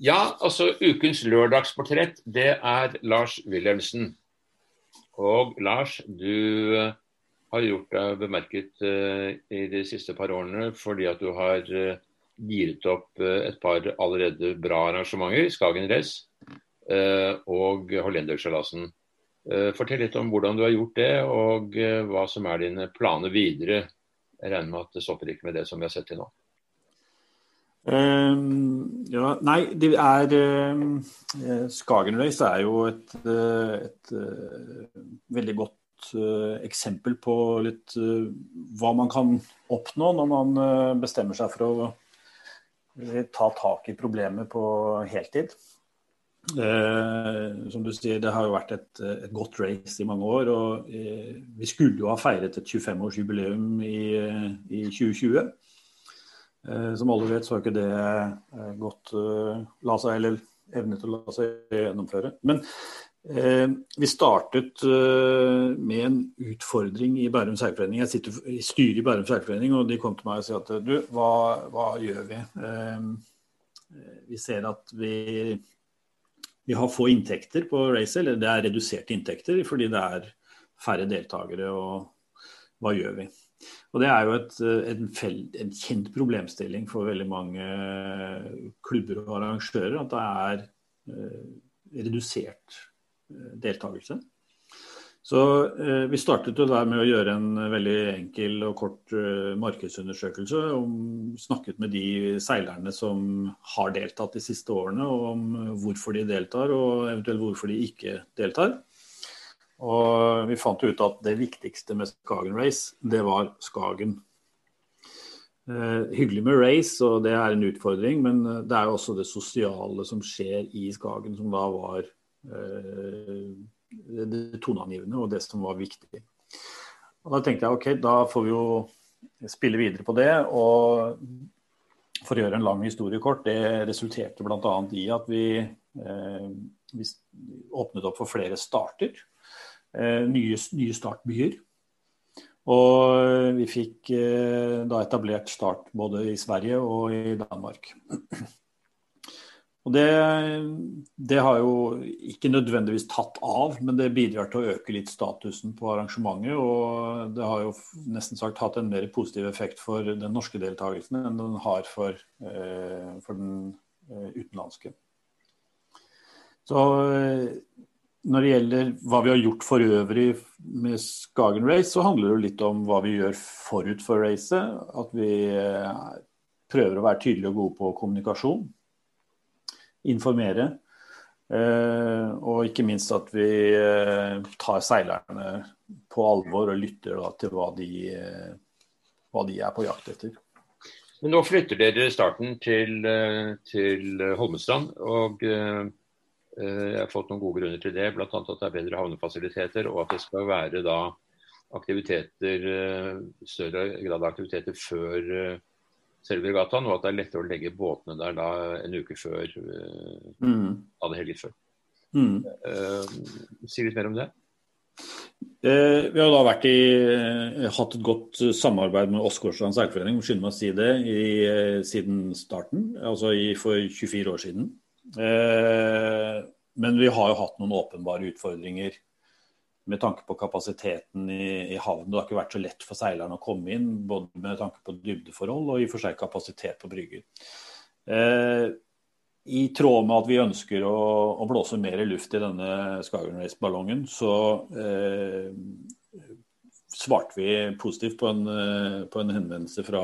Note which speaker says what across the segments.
Speaker 1: Ja, altså ukens lørdagsportrett, det er Lars Wilhelmsen. Og Lars, du eh, har gjort deg bemerket uh, i de siste par årene fordi at du har uh, giret opp uh, et par allerede bra arrangementer. Skagen Race og Hollenderseilasen. fortell litt om hvordan du har gjort det, og hva som er dine planer videre. Jeg regner med at det stopper ikke med det som vi har sett til nå.
Speaker 2: Um, ja, nei, det er um, Skagen Race er jo et, uh, et uh, veldig godt eksempel på litt hva man kan oppnå når man bestemmer seg for å ta tak i problemet på heltid. som du sier, det har jo vært et, et godt race i mange år. og Vi skulle jo ha feiret et 25-årsjubileum i, i 2020. Eh, som alle vet, så har ikke det eh, gått eh, la seg, eller evnet å la seg gjennomføre. Men eh, vi startet eh, med en utfordring i Bærum seilforening. Jeg sitter i styret i Bærum seilforening, og de kom til meg og sa at du, hva, hva gjør vi? Eh, vi ser at vi, vi har få inntekter på race, eller det er reduserte inntekter fordi det er færre deltakere. Og hva gjør vi? Og Det er jo et, en, fel, en, kjent problemstilling for veldig mange klubber og arrangører at det er eh, redusert eh, deltakelse. Så eh, Vi startet jo der med å gjøre en veldig enkel og kort eh, markedsundersøkelse. Om, snakket med de seilerne som har deltatt de siste årene, om hvorfor de deltar og eventuelt hvorfor de ikke deltar. Og vi fant ut at det viktigste med Skagen Race, det var Skagen. Eh, hyggelig med race, og det er en utfordring, men eh, det er jo også det sosiale som skjer i Skagen, som da var eh, det toneangivende og det som var viktig. Og Da tenkte jeg ok, da får vi jo spille videre på det. Og for å gjøre en lang historie kort, det resulterte bl.a. i at vi, eh, vi åpnet opp for flere starter. Eh, nye, nye startbyer. Og vi fikk eh, da etablert start både i Sverige og i Danmark. Og det, det, har jo ikke nødvendigvis tatt av, men det bidrar til å øke litt statusen på arrangementet. Og det har jo nesten sagt hatt en mer positiv effekt for den norske deltakelsen enn den har for, eh, for den utenlandske. Så når det gjelder hva vi har gjort for øvrig med Skagen Race, så handler det litt om hva vi gjør forut for racet. At vi eh, prøver å være tydelige og gode på kommunikasjon. Informere. Eh, og ikke minst at vi eh, tar seilerne på alvor og lytter til hva de, hva de, er på jakt etter.
Speaker 1: Men nå flytter dere starten til, til Holmestrand. og jeg har fått noen gode grunner til det, bl.a. at det er bedre havnefasiliteter, og at det skal være da aktiviteter, eh, større grad av aktiviteter før eh, selve regattaen, og at det er lettere å legge båtene der da en uke før. Mm. Ha det litt før. Mm. Si litt mer om det.
Speaker 2: Eh, vi har da vært i, hatt et godt samarbeid med Åsgårdstrand seilforening, skynder meg å si det, i, siden starten, altså i, for 24 år siden. Eh, men vi har jo hatt noen åpenbare utfordringer med tanke på kapasiteten i, i havnen. Det har ikke vært så lett for seilerne å komme inn, både med tanke på dybdeforhold og i og for seg kapasitet på brygger. Eh, I tråd med at vi ønsker å, å blåse mer luft i denne Skagen Race-ballongen, så eh, svarte vi positivt på en, eh, på en henvendelse fra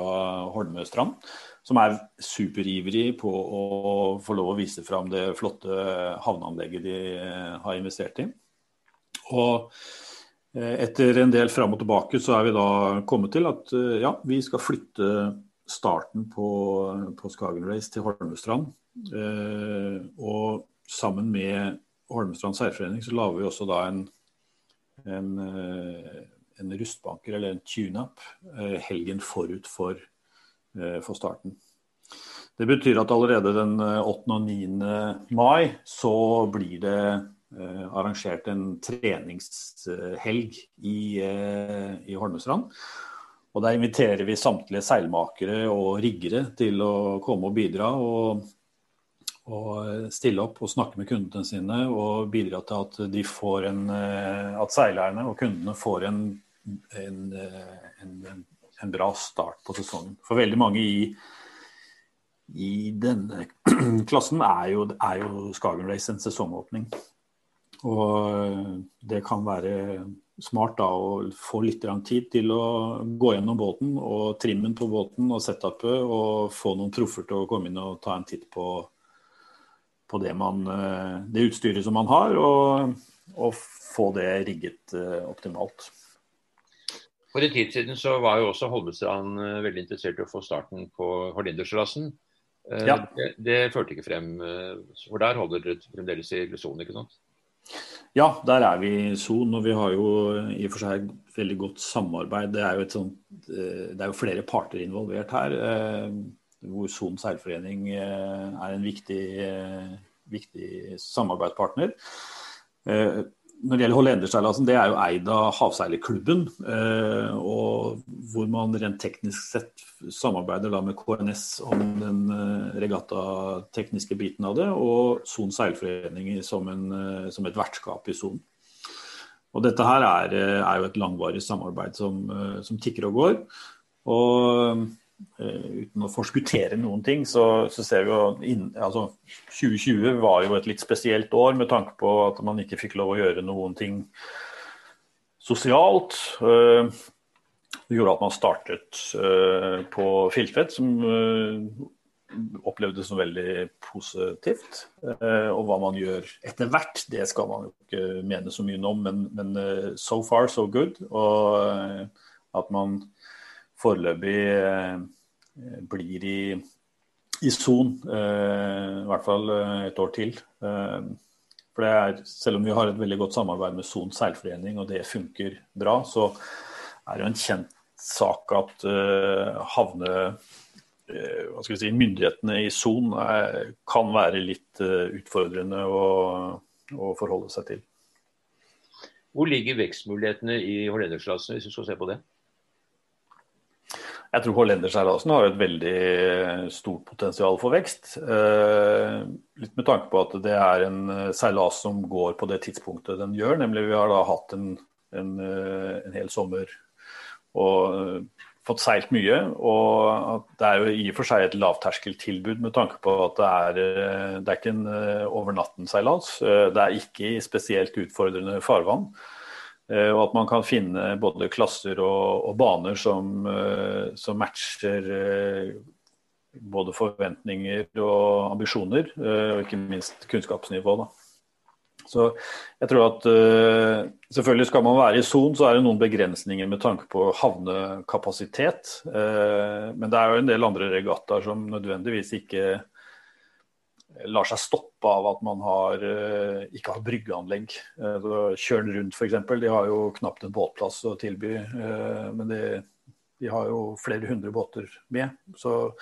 Speaker 2: Holmøystrand som er superivrig på å få lov å vise fram det flotte havneanlegget de eh, har investert i. Og eh, etter en del fram og tilbake så er vi da kommet til at eh, ja, vi skal flytte starten på, på Skagen Race til Holmestrand. Og sammen med Holmestrand seilforening så lager vi også da en, en, en rustbanker, eller en tune-up, helgen forut for Eh, for starten. Det betyr at allerede den 8. Eh, og 9. mai så blir det eh, arrangert en treningshelg i, i Holmestrand. Og Der inviterer vi samtlige seilmakere og riggere til å komme og bidra. Og, og stille opp og snakke med kundene sine og bidra til at får en At seilerne og kundene får en, en, en, en bra start på sesongen. For veldig mange i, i denne klassen er jo, er jo Skagen Race en sesongåpning. Og det kan være smart da å få litt tid til å gå gjennom båten og trimmen på båten og setupet, og få noen proffer til å komme inn og ta en titt på, på det, man, det, utstyret som man har, og, og få det rigget optimalt.
Speaker 1: For en tid siden så var jo også Holmestrand uh, veldig interessert i å få starten på Horlindersklassen. Uh, ja. det, det, førte ikke frem, for der holder dere fremdeles i sonen, ikke sant?
Speaker 2: Ja, der er vi i Son, og vi har jo i og for seg veldig godt samarbeid. Det er jo, sånt, eh, det er jo flere parter involvert her, eh, hvor Son seilforening eh, er en viktig, viktig samarbeidspartner når det gjelder Hollenderseilasen, det er jo eid av Havseilerklubben. Eh, og hvor man rent teknisk sett samarbeider da med KNS om den eh, regattatekniske biten av det, og Son seilforening som, eh, som, et vertskap i Son. Og dette her er, er, jo et langvarig samarbeid som, som tikker og går. Og uten å forskuttere noen ting, så, så ser vi jo inn, altså 2020 var jo et litt spesielt år med tanke på at man ikke fikk lov å gjøre noen ting sosialt. Uh, det gjorde at man startet uh, på Filtvet, som opplevdes som veldig positivt. og hva man gjør etter hvert, det skal man jo ikke mene så mye om, men, men so far so good. Og at man foreløpig eh, blir i, i son, eh, i hvert fall eh, et år til. For det er, Selv om vi har et veldig godt samarbeid med Son seilforening, og det funker bra, så er det jo en kjent sak at havne hva skal vi si, Myndighetene i Son kan være litt utfordrende å, å, forholde seg til.
Speaker 1: Hvor ligger vekstmulighetene i Hollendersklassen, hvis vi skal se på det?
Speaker 2: Jeg tror hollenderseilasen har et veldig stort potensial for vekst. Eh, litt med tanke på at det er en eh, seilas som går på det tidspunktet den gjør. Nemlig vi har da hatt en, en, eh, en hel sommer og fått seilt mye. Og det er jo i og for seg et lavterskeltilbud med tanke på at det er, det er ikke en over natten-seilas. Det er ikke i spesielt utfordrende farvann. Eh, og at man kan finne både klasser og, og baner som, eh, som, matcher eh, både forventninger og ambisjoner, og ikke minst kunnskapsnivå. Da. Så jeg tror at Selvfølgelig skal man være i son, så er det noen begrensninger med tanke på havnekapasitet. men det er jo en del andre regattaer som nødvendigvis ikke lar seg stoppe av at man har, eh, ikke har bryggeanlegg. Kjøren Kjølen rundt f.eks. De har jo knapt en båtplass å tilby, eh, men de, de har jo flere hundre båter med. Så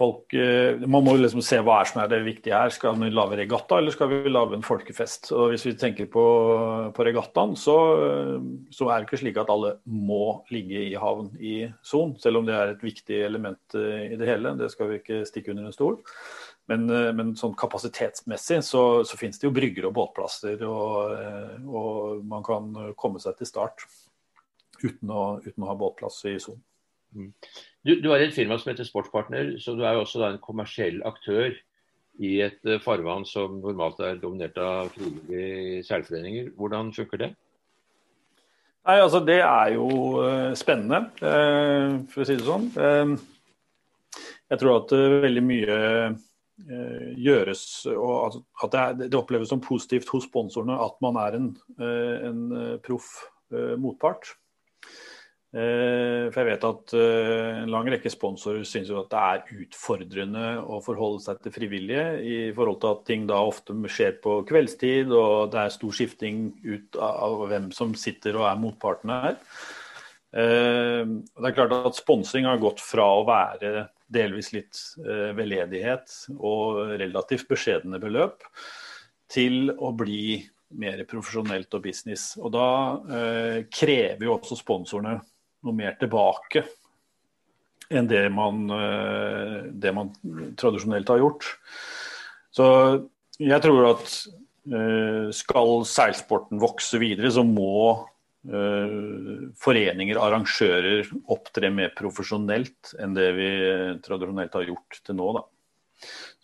Speaker 2: folk Man må liksom se hva er som er det viktige her. Skal vi lage regatta, eller skal vi lage en folkefest? Og Hvis vi tenker på, på regattaen, så, så, er det ikke slik at alle må ligge i havn i Son, selv om det er et viktig element i det hele. Det skal vi ikke stikke under en stol. Men, eh, men sånn kapasitetsmessig så, så, finnes det jo brygger og båtplasser, og, eh, og, man kan komme seg til start uten å, uten å ha båtplass i sonen.
Speaker 1: Mm. Du, du har et firma som heter Sportspartner, så du er jo også en kommersiell aktør i et eh, farvann som normalt er dominert av frivillige seilforeninger. Hvordan funker det?
Speaker 2: Nei, altså Det er jo spennende, for å si det sånn. Jeg tror at veldig mye gjøres, og at det, er, det, oppleves som positivt hos sponsorene at man er en, eh, en eh, proff motpart. For jeg vet at en lang rekke sponsorer syns at det er utfordrende å forholde seg til frivillige, i forhold til at ting da ofte skjer på kveldstid, og det er stor skifting ut av hvem som sitter og er motpartene her. Det er klart at Sponsing har gått fra å være delvis litt eh, veldedighet og relativt beskjedne beløp, til å bli mer profesjonelt og business. Og da eh, krever jo også sponsorene noe mer tilbake enn det man, eh, det man tradisjonelt har gjort. Så jeg tror at skal seilsporten vokse videre, så må foreninger, arrangører opptre mer profesjonelt enn det vi tradisjonelt har gjort til nå. Da.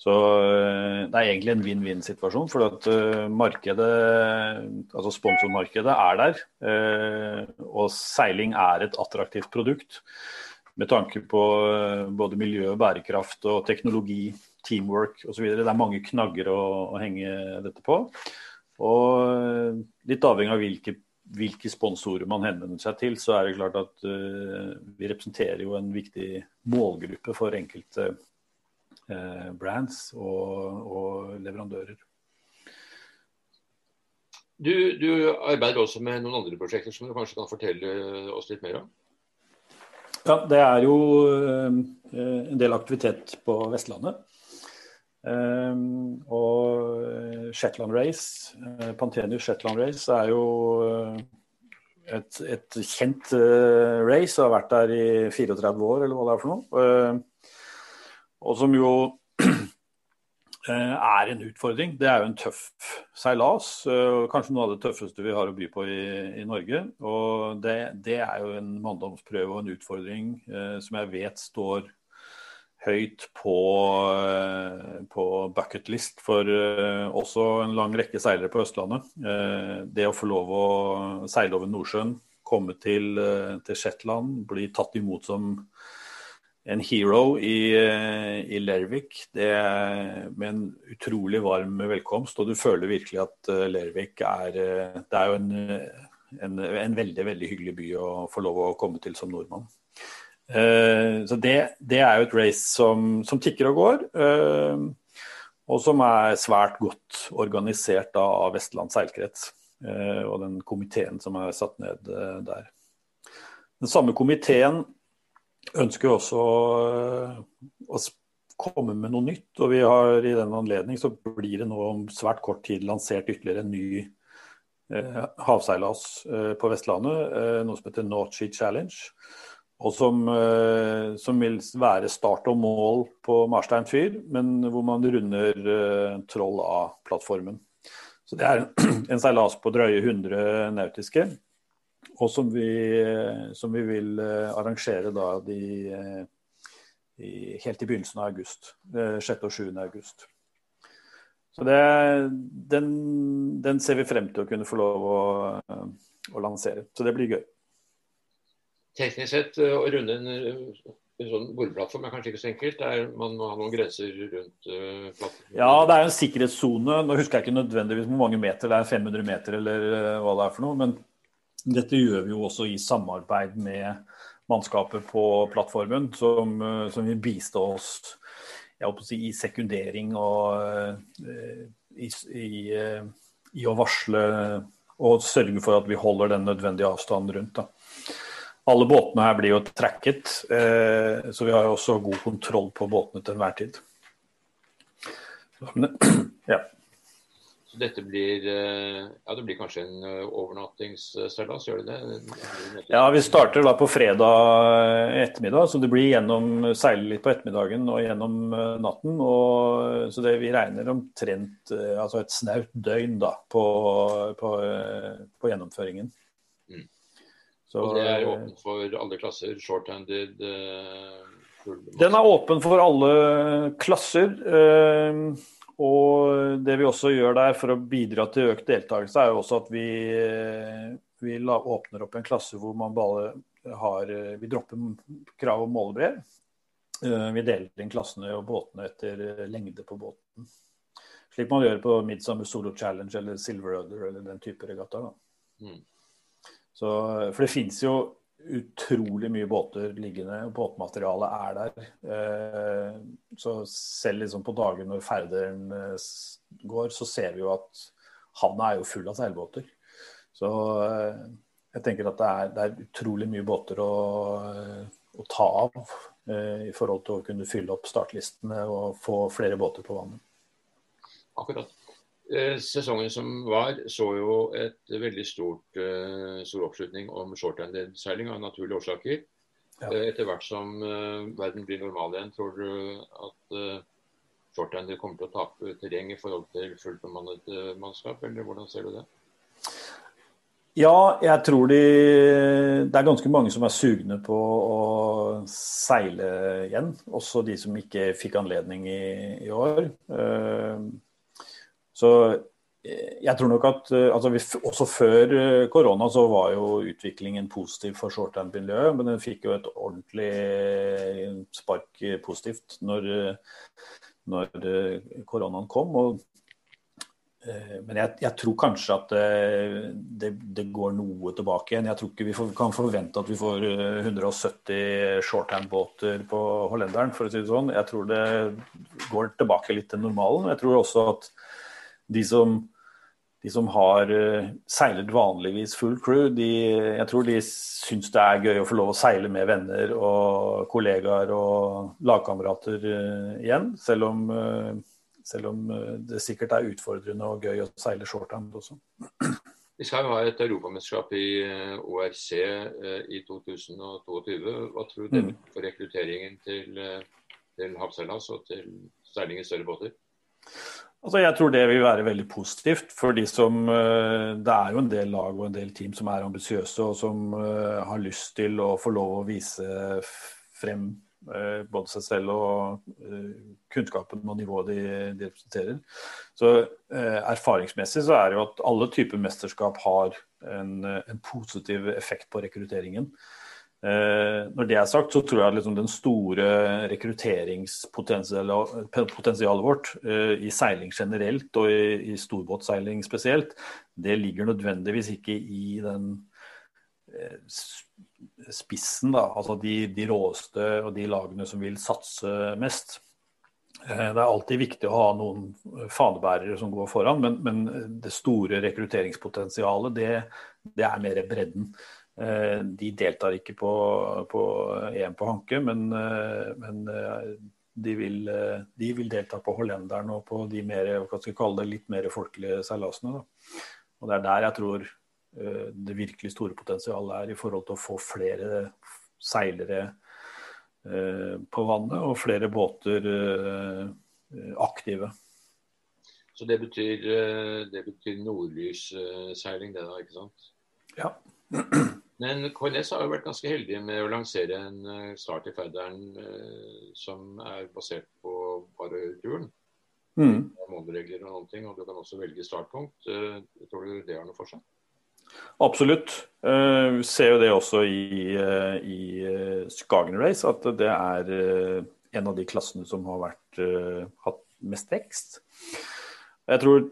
Speaker 2: Så eh, det er egentlig en vinn-vinn-situasjon. For at eh, markedet, altså sponsormarkedet er der. Eh, og seiling er et attraktivt produkt med tanke på både miljø, bærekraft og teknologi, teamwork osv. Det er mange knagger å, å, henge dette på. Og litt avhengig av hvilke, hvilke sponsorer man henvender seg til, så er det klart at uh, vi representerer jo en viktig målgruppe for enkelte uh, brands og, og leverandører.
Speaker 1: Du, du, arbeider også med noen andre prosjekter som du kanskje kan fortelle oss litt mer om?
Speaker 2: Ja, det er jo uh, en del aktivitet på Vestlandet. Eh, og Shetland Race, Pantenius Shetland Race, er jo et, et kjent race. Har vært der i 34 år, eller hva det er for noe og som jo eh, er en utfordring. Det er jo en tøff seilas. Eh, kanskje noe av det tøffeste vi har å by på i, i Norge. Og det, det, er jo en manndomsprøve og en utfordring eh, som jeg vet står høyt på, eh, på bucketlist for eh, også en lang rekke seilere på Østlandet. Eh, det å få lov å seile over Nordsjøen, komme til, til Shetland, bli tatt imot som en hero i, i Lervik det, med en utrolig varm velkomst. Og du føler virkelig at Lervik er Det er jo en, en, en, veldig veldig hyggelig by å få lov å komme til som nordmann. Så det, det er jo et race som, som tikker og går. og som er svært godt organisert av Vestland seilkrets og den komiteen som er satt ned der. Den samme komiteen ønsker også eh, å komme med noe nytt. Og vi har i den anledning så blir det nå om svært kort tid lansert ytterligere en ny eh, havseilas eh, på Vestlandet. Eh, noe som heter Sea Challenge. Og som, eh, som, vil være start og mål på Marstein fyr, men hvor man runder eh, Troll A-plattformen. Så det er en, en seilas på drøye 100 nautiske og som vi, som vi, vil eh, arrangere da de, eh, i, helt i begynnelsen av august. 6. og 7. august. Så det, den, den, ser vi frem til å kunne få lov å, å lansere. Så det blir gøy.
Speaker 1: Teknisk sett å runde en, en sånn bordplattform er kanskje ikke så enkelt. Er, man må ha noen grenser rundt uh, plattformen?
Speaker 2: Ja, det er en sikkerhetssone. Nå husker jeg ikke nødvendigvis hvor mange meter det er, 500 meter eller hva det er for noe. men dette gjør vi jo også i samarbeid med mannskapet på plattformen, som, eh, som vil bistå oss si, i sekundering og i, i, i, å varsle og sørge for at vi holder den nødvendige avstanden rundt. Da. Alle båtene her blir jo tracket, uh, så vi har jo også god kontroll på båtene til enhver tid.
Speaker 1: ja dette blir eh, Ja, det blir kanskje en eh, overnattingsseilas, gjør det det?
Speaker 2: Ja, vi starter da på fredag ettermiddag, så det blir gjennom seile litt på ettermiddagen og gjennom eh, natten. Og, så det, vi regner omtrent altså et snaut døgn da på, på, på gjennomføringen.
Speaker 1: Så, og det er åpent for alle klasser? Short-handed?
Speaker 2: Den er åpen for alle klasser. Og det vi også gjør der for å bidra til økt deltakelse, er jo også at vi, vi åpner opp en klasse hvor man bare har Vi dropper krav om målebrev. Eh, vi deler inn klassene og båtene etter lengde på båten. Slik man gjør på Midsummer Solo Challenge eller Silver Rudder eller den type regattaer. Mm. For det finnes jo utrolig mye båter liggende. Båtmaterialet er der. Eh, så selv liksom på dager når ferderen eh, går, så ser vi jo at havna er jo full av seilbåter. Så eh, jeg tenker at det er, det er utrolig mye båter å, å, ta av i forhold til å kunne fylle opp startlistene og få flere båter på vannet.
Speaker 1: Akkurat. Eh, sesongen som var, så jo et veldig stort, uh, stor oppslutning om shorthanded-seiling av naturlige årsaker. Ja. Uh, etter hvert som uh, verden blir normal igjen, tror du at shorthand kommer til å tape terreng i forhold til fullt bemannet mannskap, eller hvordan ser du det?
Speaker 2: Ja, jeg tror de Det er ganske mange som er sugne på å seile igjen. Også de som ikke fikk anledning i, i år. Så jeg tror nok at altså vi, Også før korona så var jo utviklingen positiv for shorthand-miljøet. Men den fikk jo et ordentlig spark positivt når, når koronaen kom. og Eh, men jeg, jeg, tror kanskje at det, det, det, går noe tilbake igjen. Jeg tror ikke vi får, kan forvente at vi får 170 eh, shorthand-båter på hollenderen, for å si det sånn. Jeg tror det går tilbake litt til normalen. Jeg tror også at de som, de som har seilet vanligvis full crew, de, jeg tror de syns det er gøy å få lov å seile med venner og kollegaer og lagkamerater igjen. Selv om selv om eh, det sikkert er utfordrende og gøy å seile shorthand også.
Speaker 1: Vi skal jo ha et europamesterskap i eh, ORC eh, i 2022. Hva tror du det mm. for rekrutteringen til, til havseilas og til seiling i større båter?
Speaker 2: Altså, jeg tror det vil være veldig positivt. for de som, Det er jo en del lag og en del team som er ambisiøse og som har lyst til å få lov å vise frem Eh, både seg selv og eh, kunnskapen og nivået de, de representerer. Så eh, Erfaringsmessig så er det jo at alle typer mesterskap har en, en positiv effekt på rekrutteringen. Når det er sagt, så tror jeg at liksom den store rekrutteringspotensialet vårt i seiling generelt og i, i storbåtseiling spesielt, det ligger nødvendigvis ikke i den spissen, da, altså de, de, råeste og de lagene som vil satse mest. Eh, det er alltid viktig å ha noen fanebærere som går foran, men, men det store rekrutteringspotensialet, det, det, er mer bredden. Eh, de deltar ikke på, på EM på Hanke, men, eh, men de, vil, de, vil, delta på hollenderen og på de mer, det, litt mer folkelige seilasene. Og det er der jeg tror Eh, det virkelig store potensialet er i forhold til å få flere seilere eh, på vannet og flere båter eh, aktive.
Speaker 1: Så det betyr, det betyr nordlysseiling, det da, ikke sant?
Speaker 2: Ja.
Speaker 1: Men KLS har jo vært ganske heldige med å lansere en start i Færderen som er basert på bare turen. Mm. Måneregler og noen ting, og du kan også velge startpunkt. Tror du det har noe for seg?
Speaker 2: Absolutt. Eh, vi ser jo det også i, eh, i eh, Skagen Race, at det er en av de klassene som har vært, hatt mest vekst. Jeg tror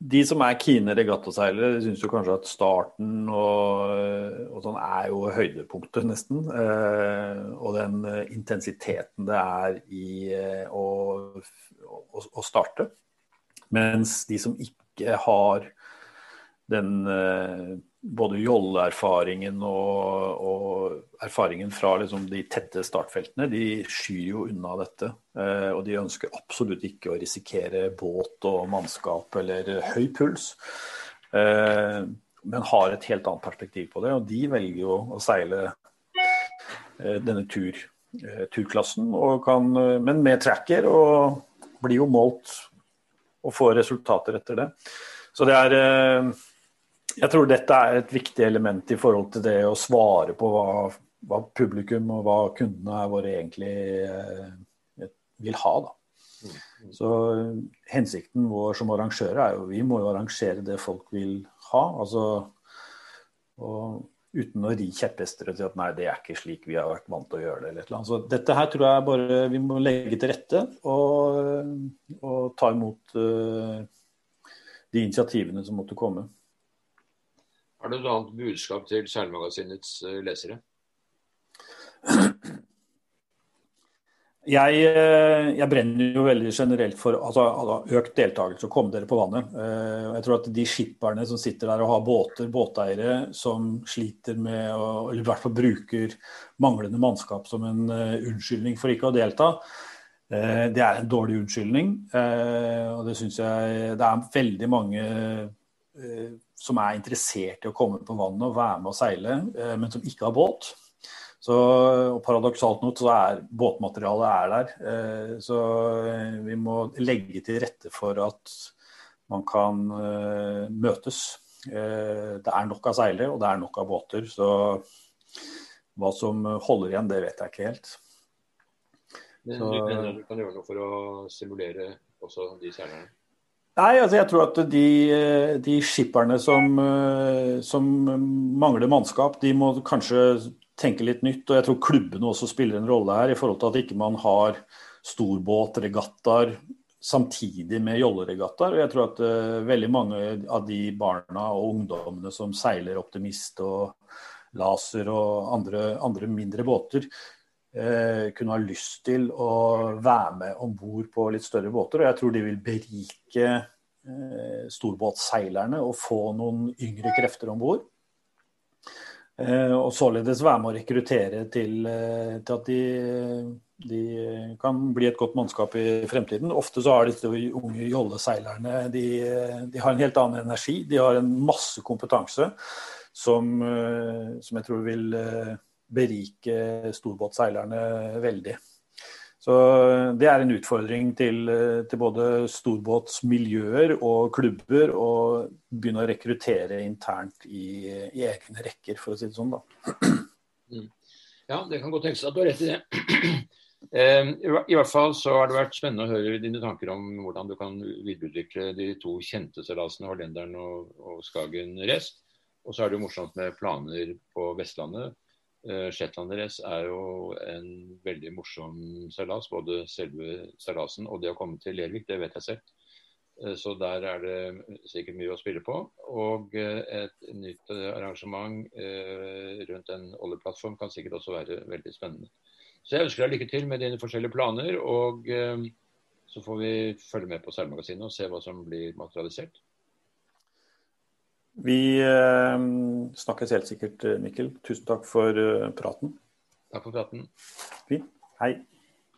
Speaker 2: de som er kine regattaseilere, syns jo kanskje at starten og, og, sånn er jo høydepunktet, nesten. og den intensiteten det er i å, å, å starte. Mens de som ikke har den eh, både jolleerfaringen og, og erfaringen fra liksom de tette startfeltene, de skyr jo unna dette. Eh, og de ønsker absolutt ikke å risikere båt og mannskap eller høy puls. Eh, men har et helt annet perspektiv på det, og de velger jo å seile denne tur, turklassen. Kan, men med tracker, og blir jo målt og får resultater etter det. Så det er jeg tror dette er et viktig element i forhold til det å svare på hva, hva publikum og hva kundene våre egentlig eh, vil ha. Da. Mm. Så Hensikten vår som arrangører er jo vi må jo arrangere det folk vil ha. altså og Uten å ri kjepphester og si at nei, det er ikke slik vi har vært vant til å gjøre det. eller et Så dette her tror jeg bare vi må legge til rette og, og ta imot uh, de initiativene som måtte komme.
Speaker 1: Har du noe annet budskap til Seilmagasinets eh, lesere?
Speaker 2: Jeg, eh, jeg, brenner jo veldig generelt for altså, økt deltakelse og kom dere på vannet. Eh, jeg tror at de skipperne som sitter der og har båter, båteiere som sliter med å, eller i hvert fall bruker manglende mannskap som en unnskyldning for ikke å delta, det er en dårlig unnskyldning. Og det syns jeg det er veldig mange som er interessert i å komme på vannet og være med og seile, eh, men som ikke har båt. Så, og Paradoksalt nok så er båtmaterialet er der. Eh, så vi må legge til rette for at man kan eh, møtes. Eh, det er nok av seilere og det er nok av båter. Så hva som holder igjen, det vet jeg ikke helt.
Speaker 1: Men du du kan gjøre noe for å simulere også de seilerne?
Speaker 2: Nei, altså jeg tror at de, de skipperne som, som, mangler mannskap, de må kanskje tenke litt nytt. Og jeg tror klubbene også spiller en rolle her, i forhold til at ikke man har storbåtregattaer samtidig med jolleregattaer. Og jeg tror at uh, veldig mange av de barna og ungdommene som seiler Optimist og Laser og andre, andre mindre båter, kunne ha lyst til å være med om bord på litt større båter. Og jeg tror de vil berike uh, storbåtseilerne og få noen yngre krefter om bord. Eh, og således være med å rekruttere til, eh, til at de, de, kan bli et godt mannskap i fremtiden. Ofte så har disse unge jolleseilerne de, de har en helt annen energi. De har en masse kompetanse som, eh, som jeg tror vil berike storbåtseilerne veldig. Så Det er en utfordring til, til både storbåtsmiljøer og klubber å begynne å rekruttere internt i, i, egne rekker, for å si det sånn. da.
Speaker 1: Mm. Ja, det kan godt tenkes at du har rett i det. Eh, I hvert fall så har det vært spennende å høre dine tanker om hvordan du kan videreutvikle de to kjente seilasene, Hollenderen og, og Skagen Rest. Og så er det jo morsomt med planer på Vestlandet Shetland Race er jo en veldig morsom seilas. Både selve seilasen og det å komme til Lervik, det vet jeg selv. Uh, så der er det sikkert mye å spille på. Og uh, et nytt arrangement rundt en oljeplattform kan sikkert også være veldig spennende. Så jeg ønsker deg lykke til med dine forskjellige planer. Og så får vi følge med på seilmagasinet og se hva som blir materialisert.
Speaker 2: Vi eh, snakkes helt sikkert, Mikkel. Tusen takk for eh, praten.
Speaker 1: Takk for praten.
Speaker 2: Fint. Hei.